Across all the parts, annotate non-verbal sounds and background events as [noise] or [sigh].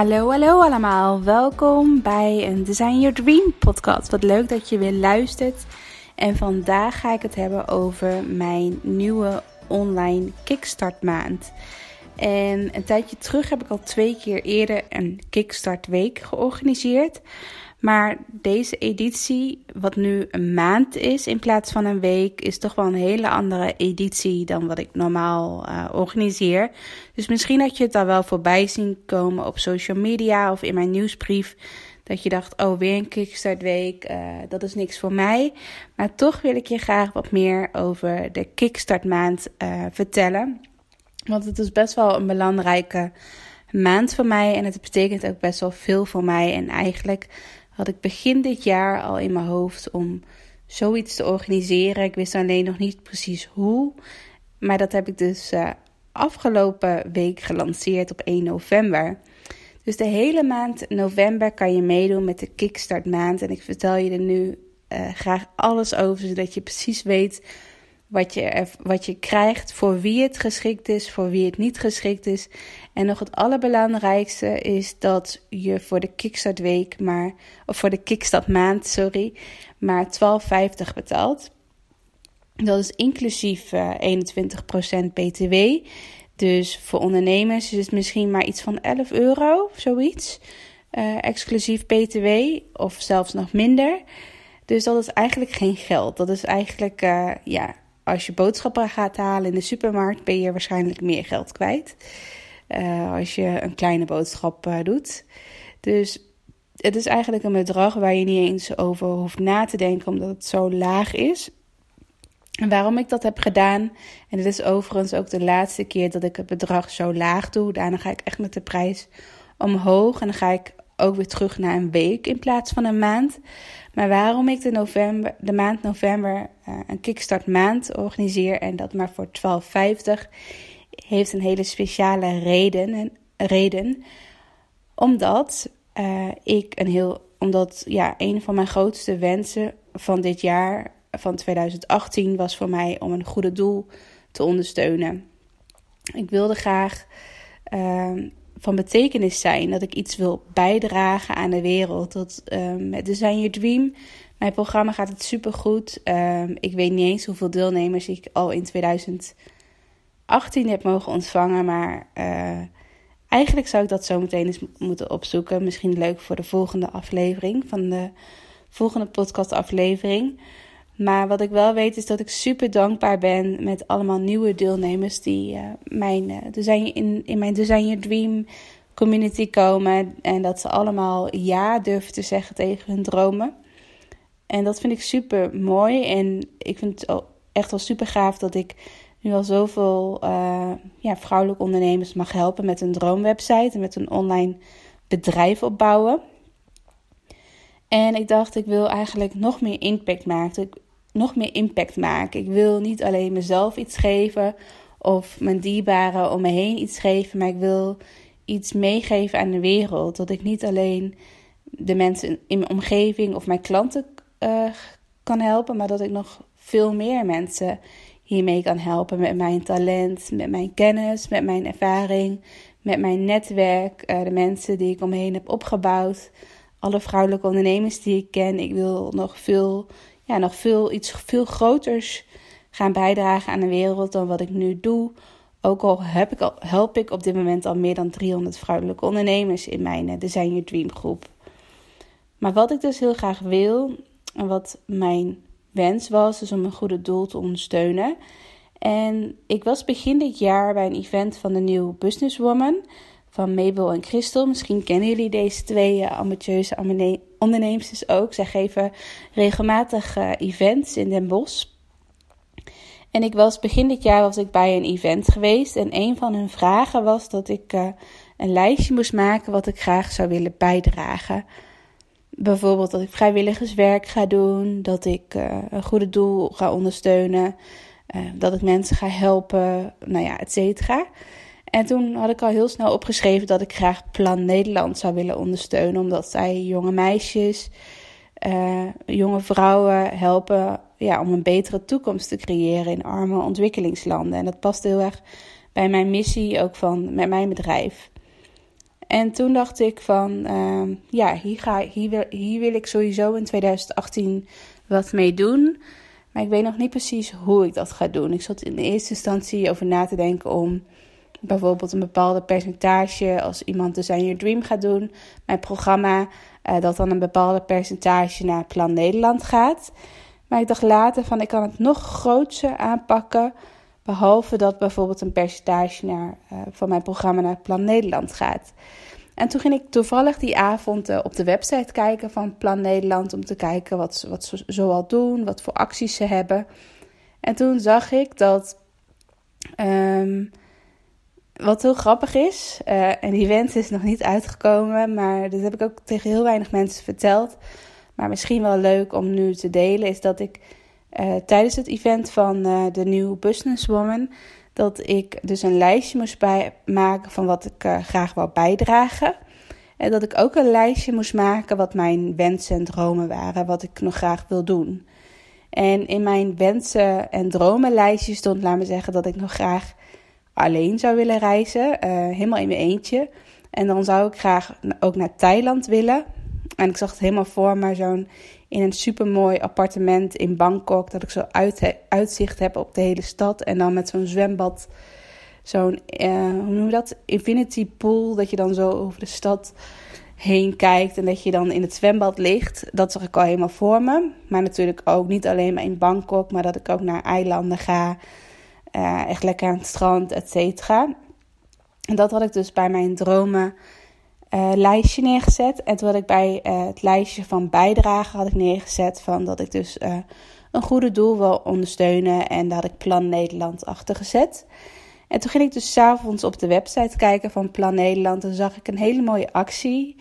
Hallo, hallo allemaal. Welkom bij een Design Your Dream podcast. Wat leuk dat je weer luistert. En vandaag ga ik het hebben over mijn nieuwe online Kickstart maand. En een tijdje terug heb ik al twee keer eerder een Kickstart week georganiseerd. Maar deze editie, wat nu een maand is in plaats van een week, is toch wel een hele andere editie dan wat ik normaal uh, organiseer. Dus misschien had je het al wel voorbij zien komen op social media of in mijn nieuwsbrief. Dat je dacht, oh, weer een Kickstart week, uh, dat is niks voor mij. Maar toch wil ik je graag wat meer over de Kickstart maand uh, vertellen. Want het is best wel een belangrijke maand voor mij en het betekent ook best wel veel voor mij. En eigenlijk had ik begin dit jaar al in mijn hoofd om zoiets te organiseren. Ik wist alleen nog niet precies hoe. Maar dat heb ik dus uh, afgelopen week gelanceerd op 1 november. Dus de hele maand november kan je meedoen met de Kickstart maand. En ik vertel je er nu uh, graag alles over, zodat je precies weet wat je, wat je krijgt, voor wie het geschikt is, voor wie het niet geschikt is. En nog het allerbelangrijkste is dat je voor de Kickstart week maar, of voor de Kickstart maand, sorry, maar 12,50 betaalt. Dat is inclusief uh, eh, 21% BTW. Dus voor ondernemers is het misschien maar iets van 11 euro of zoiets. Uh, exclusief BTW of zelfs nog minder. Dus dat is eigenlijk geen geld. Dat is eigenlijk, uh, ja, als je boodschappen gaat halen in de supermarkt, ben je waarschijnlijk meer geld kwijt. Uh, als je een kleine boodschap uh, doet. Dus het is eigenlijk een bedrag waar je niet eens over hoeft na te denken, omdat het zo laag is. En waarom ik dat heb gedaan, en dit is overigens ook de laatste keer dat ik het bedrag zo laag doe. Daarna ga ik echt met de prijs omhoog en dan ga ik ook weer terug naar een week in plaats van een maand. Maar waarom ik de, november, de maand november uh, een kickstart maand organiseer en dat maar voor 12,50 heeft een hele speciale reden. reden omdat uh, ik een heel, omdat ja, een van mijn grootste wensen van dit jaar, van 2018, was voor mij om een goede doel te ondersteunen. Ik wilde graag uh, van betekenis zijn. Dat ik iets wil bijdragen aan de wereld. Dat um, met Design Your Dream. Mijn programma gaat het super goed. Um, ik weet niet eens hoeveel deelnemers ik al in 2018 heb mogen ontvangen. Maar uh, eigenlijk zou ik dat zo meteen eens moeten opzoeken. Misschien leuk voor de volgende aflevering. Van de volgende podcast aflevering. Maar wat ik wel weet is dat ik super dankbaar ben met allemaal nieuwe deelnemers die uh, mijn, uh, design, in, in mijn Design Your Dream community komen. En dat ze allemaal ja durven te zeggen tegen hun dromen. En dat vind ik super mooi. En ik vind het echt wel super gaaf dat ik nu al zoveel uh, ja, vrouwelijke ondernemers mag helpen met een droomwebsite en met een online bedrijf opbouwen. En ik dacht, ik wil eigenlijk nog meer impact maken nog meer impact maken. Ik wil niet alleen mezelf iets geven of mijn dierbaren om me heen iets geven, maar ik wil iets meegeven aan de wereld. Dat ik niet alleen de mensen in mijn omgeving of mijn klanten uh, kan helpen, maar dat ik nog veel meer mensen hiermee kan helpen met mijn talent, met mijn kennis, met mijn ervaring, met mijn netwerk, uh, de mensen die ik omheen heb opgebouwd, alle vrouwelijke ondernemers die ik ken. Ik wil nog veel nog veel, iets veel groters gaan bijdragen aan de wereld dan wat ik nu doe. Ook al, heb ik al help ik op dit moment al meer dan 300 vrouwelijke ondernemers in mijn eh, Design Your Dream groep. Maar wat ik dus heel graag wil en wat mijn wens was, is om een goede doel te ondersteunen. En ik was begin dit jaar bij een event van de New Businesswoman van Mabel en Christel. Misschien kennen jullie deze twee uh, ambitieuze ondernemers ook. Zij geven regelmatig uh, events in Den Bosch. En ik was begin dit jaar was ik bij een event geweest. En een van hun vragen was dat ik uh, een lijstje moest maken wat ik graag zou willen bijdragen. Bijvoorbeeld dat ik vrijwilligerswerk ga doen, dat ik uh, een goede doel ga ondersteunen, dat ik mensen ga helpen, nou ja, et cetera. En toen had ik al heel snel opgeschreven dat ik graag Plan Nederland zou willen ondersteunen. Omdat zij jonge meisjes, uh, jonge vrouwen helpen ja, om een betere toekomst te creëren in arme ontwikkelingslanden. En dat past heel erg bij mijn missie ook van met mijn bedrijf. En toen dacht ik van, ehm, ja, hier, ga, hier, wil, hier wil ik sowieso in 2018 wat mee doen. Maar ik weet nog niet precies hoe ik dat ga doen. Ik zat in eerste instantie over na te denken om bijvoorbeeld een bepaalde percentage, als iemand Zijn Your Dream gaat doen, mijn programma, uh, dat dan een bepaalde percentage naar Plan Nederland gaat. Maar ik dacht later van ik kan het nog groter aanpakken. Behalve dat bijvoorbeeld een percentage naar, uh, van mijn programma naar Plan Nederland gaat. En toen ging ik toevallig die avond uh, op de website kijken van Plan Nederland. Om te kijken wat, wat ze zoal doen, wat voor acties ze hebben. En toen zag ik dat. Um, wat heel grappig is, uh, en die wens is nog niet uitgekomen, maar dat heb ik ook tegen heel weinig mensen verteld. Maar misschien wel leuk om nu te delen, is dat ik uh, tijdens het event van uh, de New Businesswoman, dat ik dus een lijstje moest bij maken van wat ik graag wou bijdragen. En dat ik ook een lijstje moest maken wat mijn wensen en dromen waren, wat ik nog graag wil doen. En in mijn wensen en dromenlijstje stond, laat me zeggen, dat ik nog graag alleen zou willen reizen, uh, helemaal in mijn eentje. En dan zou ik graag ook naar Thailand willen. En ik zag het helemaal voor me, zo'n in een supermooi appartement in Bangkok. Dat ik zo uit, uitzicht heb op de hele stad. En dan met zo'n zwembad, zo'n, uh, hoe noem je dat? Infinity pool. Dat je dan zo over de stad heen kijkt en dat je dan in het zwembad ligt. Dat zag ik al helemaal voor me. Maar natuurlijk ook niet alleen maar in Bangkok, maar dat ik ook naar eilanden ga. Uh, echt lekker aan het strand, et cetera. En dat had ik dus bij mijn dromen uh, lijstje neergezet. En toen had ik bij uh, het lijstje van bijdragen had ik neergezet van dat ik dus een goede doel wil ondersteunen. En daar had ik Plan Nederland achter gezet. En toen ging ik dus s'avonds op de website kijken van Plan Nederland. En zag ik een hele mooie actie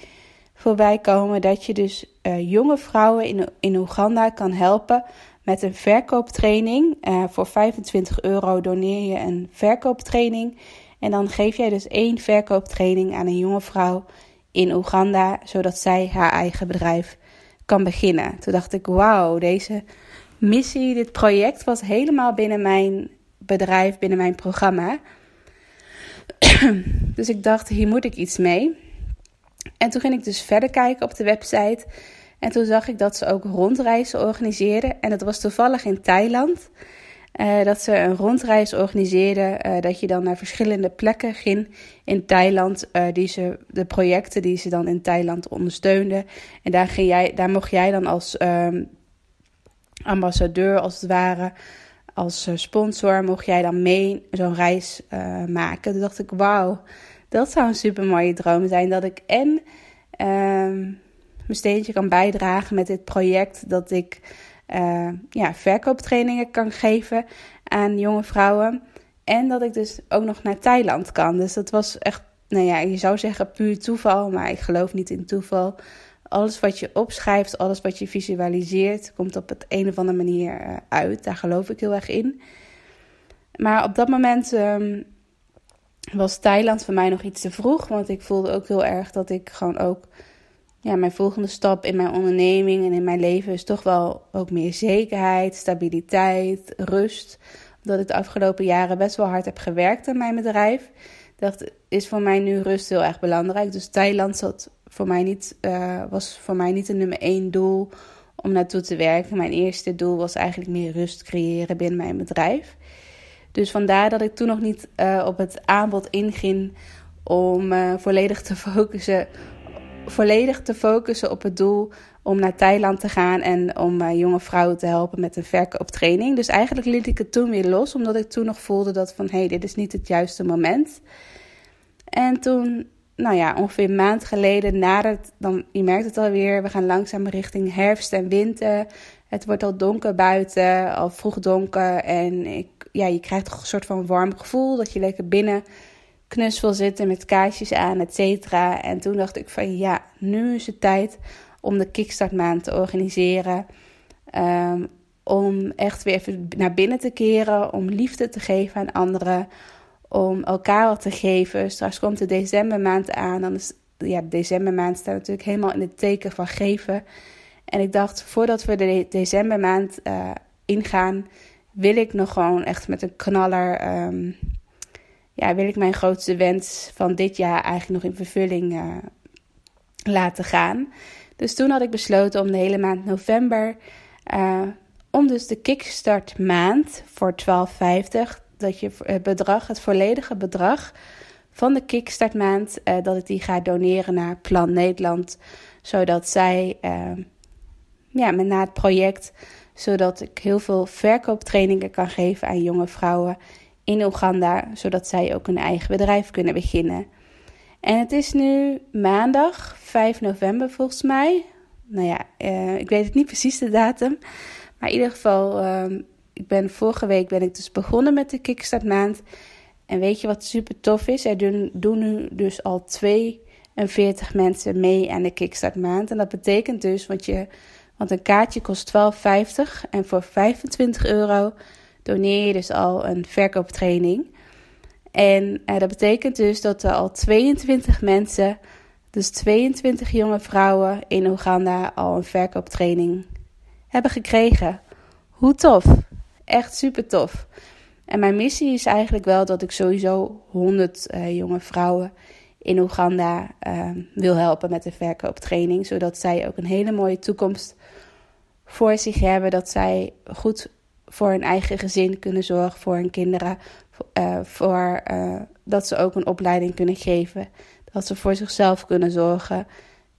voorbij komen. Dat je dus jonge vrouwen in, in Oeganda kan helpen met een verkooptraining. Uh, voor 25 euro doneer je een verkooptraining. En dan geef jij dus één verkooptraining aan een jonge vrouw in Oeganda, zodat zij haar eigen bedrijf kan beginnen. Toen dacht ik, wauw, deze missie, dit project was helemaal binnen mijn bedrijf, binnen mijn programma. dus ik dacht, hier moet ik iets mee. En toen ging ik dus verder kijken op de website. En toen zag ik dat ze ook rondreizen organiseerden. En dat was toevallig in Thailand. Uh, dat ze een rondreis organiseerden. Uh, dat je dan naar verschillende plekken ging in Thailand. Uh, die ze, de projecten die ze dan in Thailand ondersteunden. En daar, ging jij, daar mocht jij dan als um, ambassadeur, als het ware, als sponsor, mocht jij dan mee zo'n reis maken. Toen dacht ik, wauw, dat zou een super mooie droom zijn. Dat ik en. Um, mijn steentje kan bijdragen met dit project. Dat ik uh, ja, verkooptrainingen kan geven aan jonge vrouwen. En dat ik dus ook nog naar Thailand kan. Dus dat was echt, nou ja, je zou zeggen puur toeval. Maar ik geloof niet in toeval. Alles wat je opschrijft, alles wat je visualiseert, komt op het een of andere manier uh, uit. Daar geloof ik heel erg in. Maar op dat moment um, was Thailand voor mij nog iets te vroeg. Want ik voelde ook heel erg dat ik gewoon ook ja, mijn volgende stap in mijn onderneming en in mijn leven is toch wel ook meer zekerheid, stabiliteit, rust. Omdat ik de afgelopen jaren best wel hard heb gewerkt aan mijn bedrijf. Dat is voor mij nu rust heel erg belangrijk. Dus Thailand zat voor mij niet, uh, was voor mij niet een nummer één doel om naartoe te werken. Mijn eerste doel was eigenlijk meer rust creëren binnen mijn bedrijf. Dus vandaar dat ik toen nog niet uh, op het aanbod inging om uh, volledig te [laughs] focussen volledig te focussen op het doel om naar Thailand te gaan en om uh, jonge vrouwen te helpen met een verkooptraining. Dus eigenlijk liet ik het toen weer los, omdat ik toen nog voelde dat van hé, hey, dit is niet het juiste moment. En toen, nou ja, ongeveer een maand geleden, nadat, dan, je merkt het alweer, we gaan langzaam richting herfst en winter. Het wordt al donker buiten, al vroeg donker. En ik, ja, je krijgt een soort van warm gevoel dat je lekker binnen knus wil zitten met kaarsjes aan, et cetera. En toen dacht ik van ja, nu is het tijd om de kickstartmaand te organiseren. Um, om echt weer even naar binnen te keren, om liefde te geven aan anderen, om elkaar wat te geven. Straks komt de decembermaand aan, dan is ja, de decembermaand staat natuurlijk helemaal in het teken van geven. En ik dacht, voordat we de decembermaand uh, ingaan, wil ik nog gewoon echt met een knaller um, ja, wil ik mijn grootste wens van dit jaar eigenlijk nog in vervulling uh, laten gaan. Dus toen had ik besloten om de hele maand november, uh, om dus de kickstart maand voor 12,50, dat je het bedrag, het volledige bedrag van de kickstart maand, dat ik die ga doneren naar Plan Nederland, zodat zij, ja, met na het project, zodat ik heel veel verkooptrainingen kan geven aan jonge vrouwen in Oeganda, zodat zij ook een eigen bedrijf kunnen beginnen. En het is nu maandag 5 november volgens mij. Nou ja, uh, ik weet het niet precies de datum. Maar in ieder geval, uh, ik ben, vorige week ben ik dus begonnen met de Kickstart maand. En weet je wat super tof is? Er doen, doen nu dus al 42 mensen mee aan de Kickstart maand. En dat betekent dus, want, je, want een kaartje kost 12,50 en voor 25 euro doneer je dus al een verkooptraining. En uh, dat betekent dus dat er al 22 mensen, dus 22 jonge vrouwen in Oeganda, al een verkooptraining hebben gekregen. Hoe tof! Echt super tof. En mijn missie is eigenlijk wel dat ik sowieso 100 uh, eh, jonge vrouwen in Oeganda uh, wil helpen met de verkooptraining. Zodat zij ook een hele mooie toekomst voor zich hebben. Dat zij goed voor hun eigen gezin kunnen zorgen, voor hun kinderen. Uh, voor, uh, dat ze ook een opleiding kunnen geven. Dat ze voor zichzelf kunnen zorgen,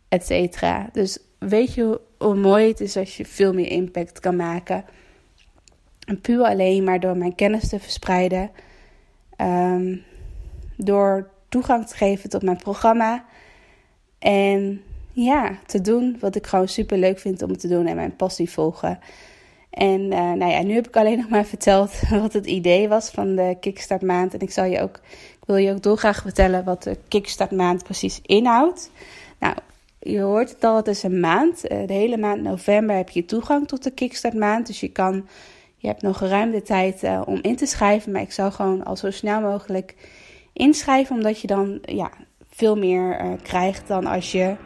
et cetera. Dus weet je hoe mooi het is als je veel meer impact kan maken. En puur alleen maar door mijn kennis te verspreiden. Um, door toegang te geven tot mijn programma. En ja, te doen wat ik gewoon super leuk vind om te doen en mijn passie volgen. En uh, nou ja, nu heb ik alleen nog maar verteld [laughs] wat het idee was van de Kickstart maand. En ik zal je ook, wil je ook dolgraag vertellen wat de Kickstart maand precies inhoudt. Nou, je hoort het al, het is een maand. Uh, de hele maand november heb je toegang tot de Kickstart maand. Dus je kan, je hebt nog ruim de tijd uh, om in te schrijven. Maar ik zal gewoon al zo snel mogelijk inschrijven. Omdat je dan ja, veel meer krijgt dan als je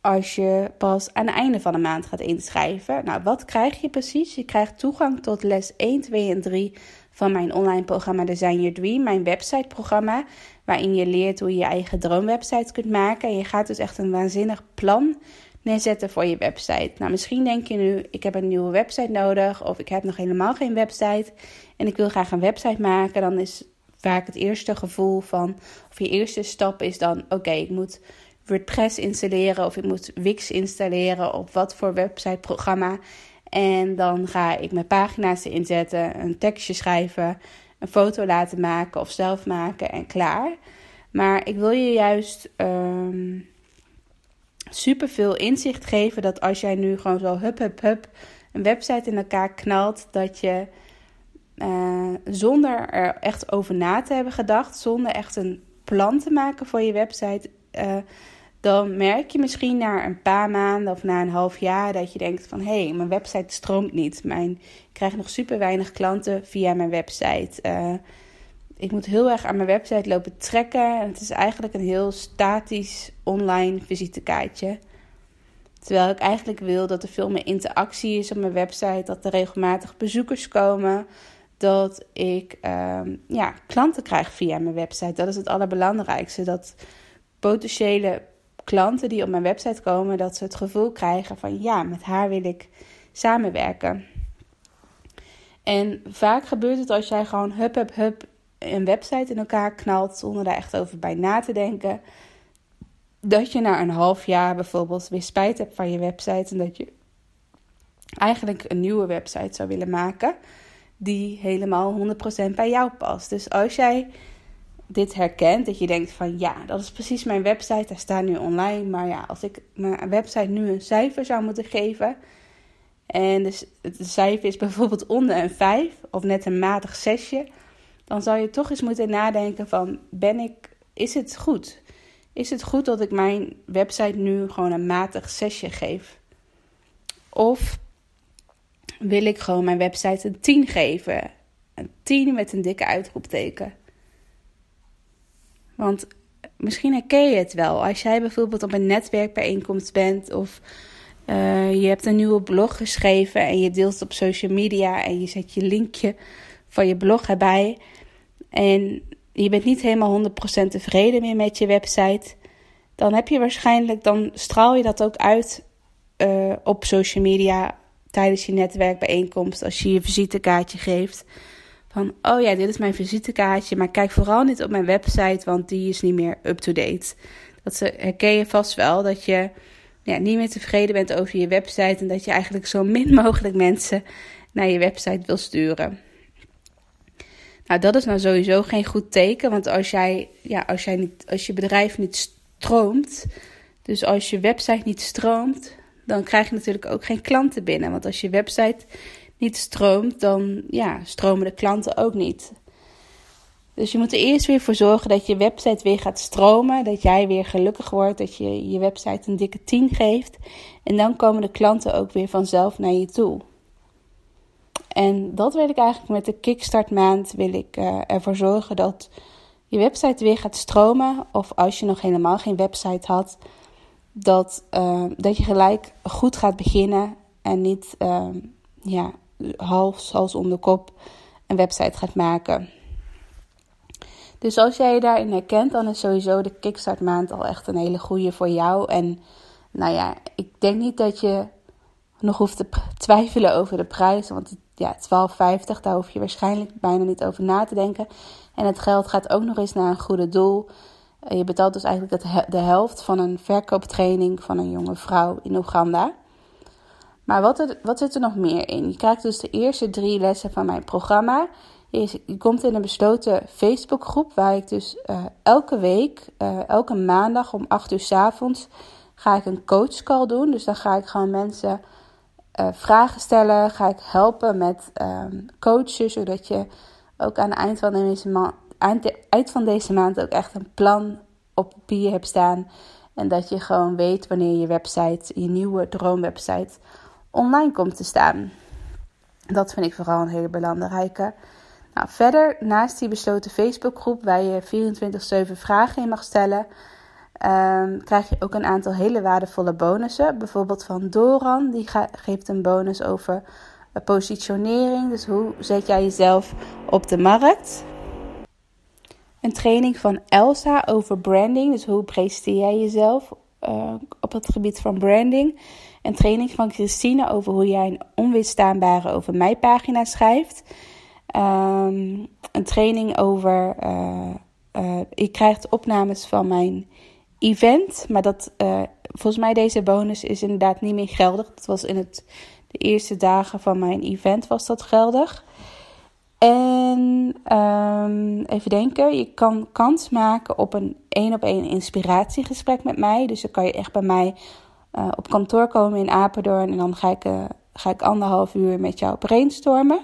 als je pas aan het einde van de maand gaat inschrijven. Nou, wat krijg je precies? Je krijgt toegang tot les 1, 2 en 3 van mijn online programma Design Your Dream, mijn websiteprogramma, waarin je leert hoe je je eigen droomwebsite kunt maken. En je gaat dus echt een waanzinnig plan neerzetten voor je website. Nou, misschien denk je nu, ik heb een nieuwe website nodig of ik heb nog helemaal geen website en ik wil graag een website maken. Dan is vaak het eerste gevoel van, of je eerste stap is dan, oké, ik moet WordPress installeren of ik moet Wix installeren op wat voor websiteprogramma. En dan ga ik mijn pagina's inzetten, een tekstje schrijven, een foto laten maken of zelf maken en klaar. Maar ik wil je juist um, super veel inzicht geven dat als jij nu gewoon zo hup hup hup een website in elkaar knalt, dat je uh, zonder er echt over na te hebben gedacht, zonder echt een plan te maken voor je website. Uh, dan merk je misschien na een paar maanden of na een half jaar dat je denkt van hé, hey, mijn website stroomt niet. Mijn, ik krijg nog super weinig klanten via mijn website. Uh, ik moet heel erg aan mijn website lopen trekken. En het is eigenlijk een heel statisch online visitekaartje. Terwijl ik eigenlijk wil dat er veel meer interactie is op mijn website. Dat er regelmatig bezoekers komen. Dat ik uh, ja, klanten krijg via mijn website. Dat is het allerbelangrijkste. Dat potentiële klanten die op mijn website komen, dat ze het gevoel krijgen van ja, met haar wil ik samenwerken. En vaak gebeurt het als jij gewoon hup, hup, hup een website in elkaar knalt zonder daar echt over bij na te denken. Dat je na een half jaar bijvoorbeeld weer spijt hebt van je website en dat je eigenlijk een nieuwe website zou willen maken die helemaal 100% bij jou past. Dus als jij dit herkent, dat je denkt van ja, dat is precies mijn website, daar staat nu online. Maar ja, als ik mijn website nu een cijfer zou moeten geven. En dus het cijfer is bijvoorbeeld onder een 5 of net een matig 6, dan zou je toch eens moeten nadenken van ben ik, is het goed? Is het goed dat ik mijn website nu gewoon een matig 6 geef? Of wil ik gewoon mijn website een 10 geven? Een 10 met een dikke uitroepteken. Want misschien herken je het wel. Als jij bijvoorbeeld op een netwerkbijeenkomst bent of uh, je hebt een nieuwe blog geschreven en je deelt het op social media en je zet je linkje van je blog erbij. en je bent niet helemaal 100% tevreden meer met je website, dan heb je waarschijnlijk, dan straal je dat ook uit uh, op social media tijdens je netwerkbijeenkomst, als je je visitekaartje geeft. Van, oh ja, dit is mijn visitekaartje, maar kijk vooral niet op mijn website, want die is niet meer up-to-date. Dat herken je vast wel, dat je ja, niet meer tevreden bent over je website en dat je eigenlijk zo min [laughs] mogelijk mensen naar je website wil sturen. Nou, dat is nou sowieso geen goed teken, want als, jij, ja, als, jij niet, als je bedrijf niet stroomt, dus als je website niet stroomt, dan krijg je natuurlijk ook geen klanten binnen. Want als je website niet stroomt, dan ja, stromen de klanten ook niet. Dus je moet er eerst weer voor zorgen dat je website weer gaat stromen. Dat jij weer gelukkig wordt. Dat je je website een dikke 10 geeft. En dan komen de klanten ook weer vanzelf naar je toe. En dat wil ik eigenlijk met de Kickstart maand. Wil ik uh, ervoor zorgen dat je website weer gaat stromen. Of als je nog helemaal geen website had. Dat, uh, dat je gelijk goed gaat beginnen. En niet uh, ja, hals om de kop een website gaat maken. Dus als jij je daarin herkent, dan is sowieso de Kickstart maand al echt een hele goede voor jou. En nou ja, ik denk niet dat je nog hoeft te twijfelen over de prijs. Want ja, 12,50, daar hoef je waarschijnlijk bijna niet over na te denken. En het geld gaat ook nog eens naar een goede doel. Eh, je betaalt dus eigenlijk de helft van een verkooptraining van een jonge vrouw in Oeganda. Maar wat, wat zit er nog meer in? Je krijgt dus de eerste drie lessen van mijn programma. Je, komt in een besloten Facebookgroep waar ik dus uh, elke week, uh, elke maandag om 8 uur s avonds, ga ik een coachcall doen. Dus dan ga ik gewoon mensen uh, vragen stellen, ga ik helpen met um, coachen, zodat je ook aan het eind van, deze maand, eind van deze maand ook echt een plan op papier hebt staan. En dat je gewoon weet wanneer je website, je nieuwe droomwebsite, online komt te staan. Dat vind ik vooral een hele belangrijke. Nou, verder, naast die besloten Facebookgroep waar je 24-7 vragen in mag stellen, um, krijg je ook een aantal hele waardevolle bonussen. Bijvoorbeeld van Doran, die geeft een bonus over positionering. Dus hoe zet jij jezelf op de markt? Een training van Elsa over branding. Dus hoe presenteer jij jezelf uh, op het gebied van branding? Een training van Christine over hoe jij een onweerstaanbare over mij pagina schrijft. Um, een training over. Uh, uh, je krijgt opnames van mijn event. Maar dat, uh, volgens mij, deze bonus is inderdaad niet meer geldig. Dat was in het, de eerste dagen van mijn event was dat geldig. En um, even denken, je kan kans maken op een één op één inspiratiegesprek met mij. Dus dan kan je echt bij mij uh, op kantoor komen in Apeldoorn. En dan ga ik, uh, ga ik anderhalf uur met jou brainstormen.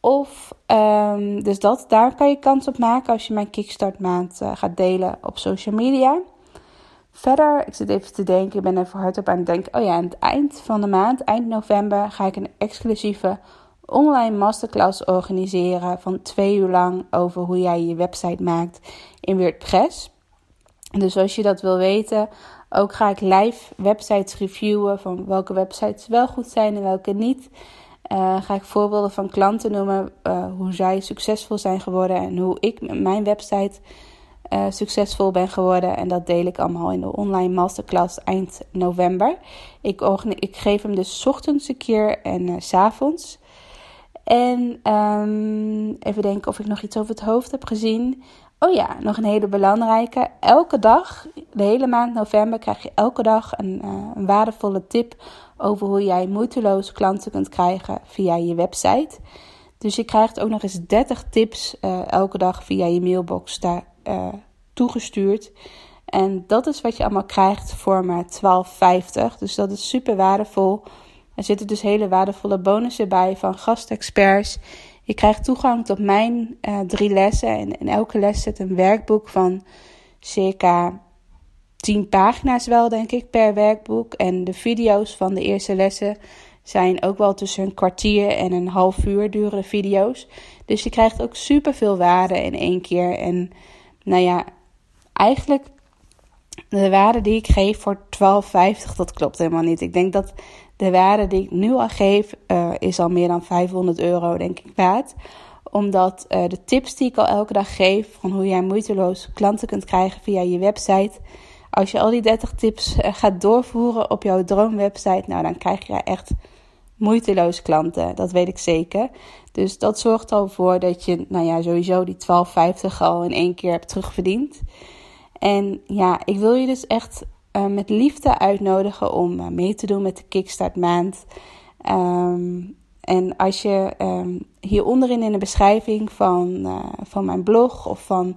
Of, um, dus dat, daar kan je kans op maken als je mijn Kickstart maand uh, gaat delen op social media. Verder, ik zit even te denken, ik ben even hardop aan het denken. Oh ja, aan het eind van de maand, eind november, ga ik een exclusieve online masterclass organiseren van twee uur lang over hoe jij je website maakt in WordPress. Dus als je dat wil weten, ook ga ik live websites reviewen van welke websites wel goed zijn en welke niet. Uh, ga ik voorbeelden van klanten noemen, uh, hoe zij succesvol zijn geworden en hoe ik met mijn website uh, succesvol ben geworden. En dat deel ik allemaal in de online masterclass eind november. Ik, ik geef hem dus ochtends een keer en s avonds. En um, even denken of ik nog iets over het hoofd heb gezien. Oh ja, nog een hele belangrijke. Elke dag, de hele maand november, krijg je elke dag een, uh, een waardevolle tip over hoe jij moeiteloos klanten kunt krijgen via je website. Dus je krijgt ook nog eens 30 tips uh, elke dag via je mailbox daar uh, toegestuurd. En dat is wat je allemaal krijgt voor maar 12,50. Dus dat is super waardevol. Er zitten dus hele waardevolle bonussen bij van gastexperts. Je krijgt toegang tot mijn uh, drie lessen. En in elke les zit een werkboek van circa 10 pagina's wel, denk ik, per werkboek. En de video's van de eerste lessen zijn ook wel tussen een kwartier en een half uur durende video's. Dus je krijgt ook super veel waarde in één keer. En nou ja, eigenlijk de waarde die ik geef voor 12,50, dat klopt helemaal niet. Ik denk dat de waarde die ik nu al geef, uh, is al meer dan 500 euro, denk ik, waard. Omdat uh, de tips die ik al elke dag geef, van hoe jij moeiteloos klanten kunt krijgen via je website. Als je al die 30 tips uh, gaat doorvoeren op jouw droomwebsite, nou dan krijg je echt moeiteloos klanten. Dat weet ik zeker. Dus dat zorgt al voor dat je, nou ja, sowieso die 12,50 al in één keer hebt terugverdiend. En ja, ik wil je dus echt uh, met liefde uitnodigen om uh, mee te doen met de Kickstart maand. Um, en als je um, hier onderin in de beschrijving van, uh, van mijn blog of van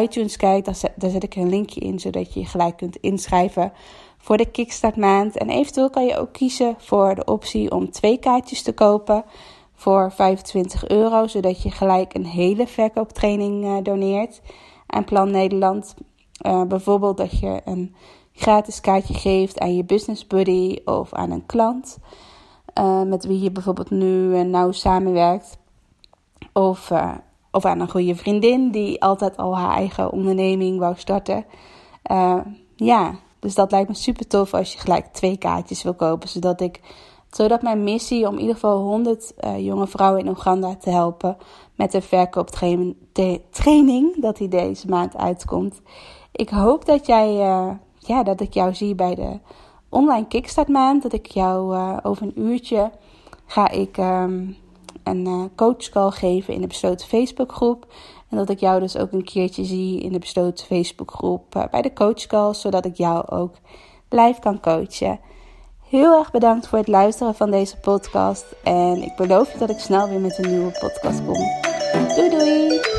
iTunes kijkt, daar zet, ik een linkje in, zodat je je gelijk kunt inschrijven voor de Kickstart maand. En eventueel kan je ook kiezen voor de optie om twee kaartjes te kopen voor 25 euro, zodat je gelijk een hele verkooptraining doneert aan Plan Nederland. Uh, bijvoorbeeld dat je een gratis kaartje geeft aan je business buddy of aan een klant uh, met wie je bijvoorbeeld nu nauw samenwerkt. Of, of aan een goede vriendin die altijd al haar eigen onderneming wou starten. ja, dus dat lijkt me super tof als je gelijk twee kaartjes wil kopen, zodat ik zodat mijn missie om in ieder geval 100 uh, jonge vrouwen in Oeganda te helpen met de verkooptraining, dat die deze maand uitkomt. Ik hoop dat jij, uh, ja, dat ik jou zie bij de online kickstart maand. Dat ik jou uh, over een uurtje ga ik um, een coachcall geven in de besloten Facebookgroep. En dat ik jou dus ook een keertje zie in de besloten Facebookgroep bij de coachcall, zodat ik jou ook live kan coachen. Heel erg bedankt voor het luisteren van deze podcast. En ik beloof je dat ik snel weer met een nieuwe podcast kom. Doei doei!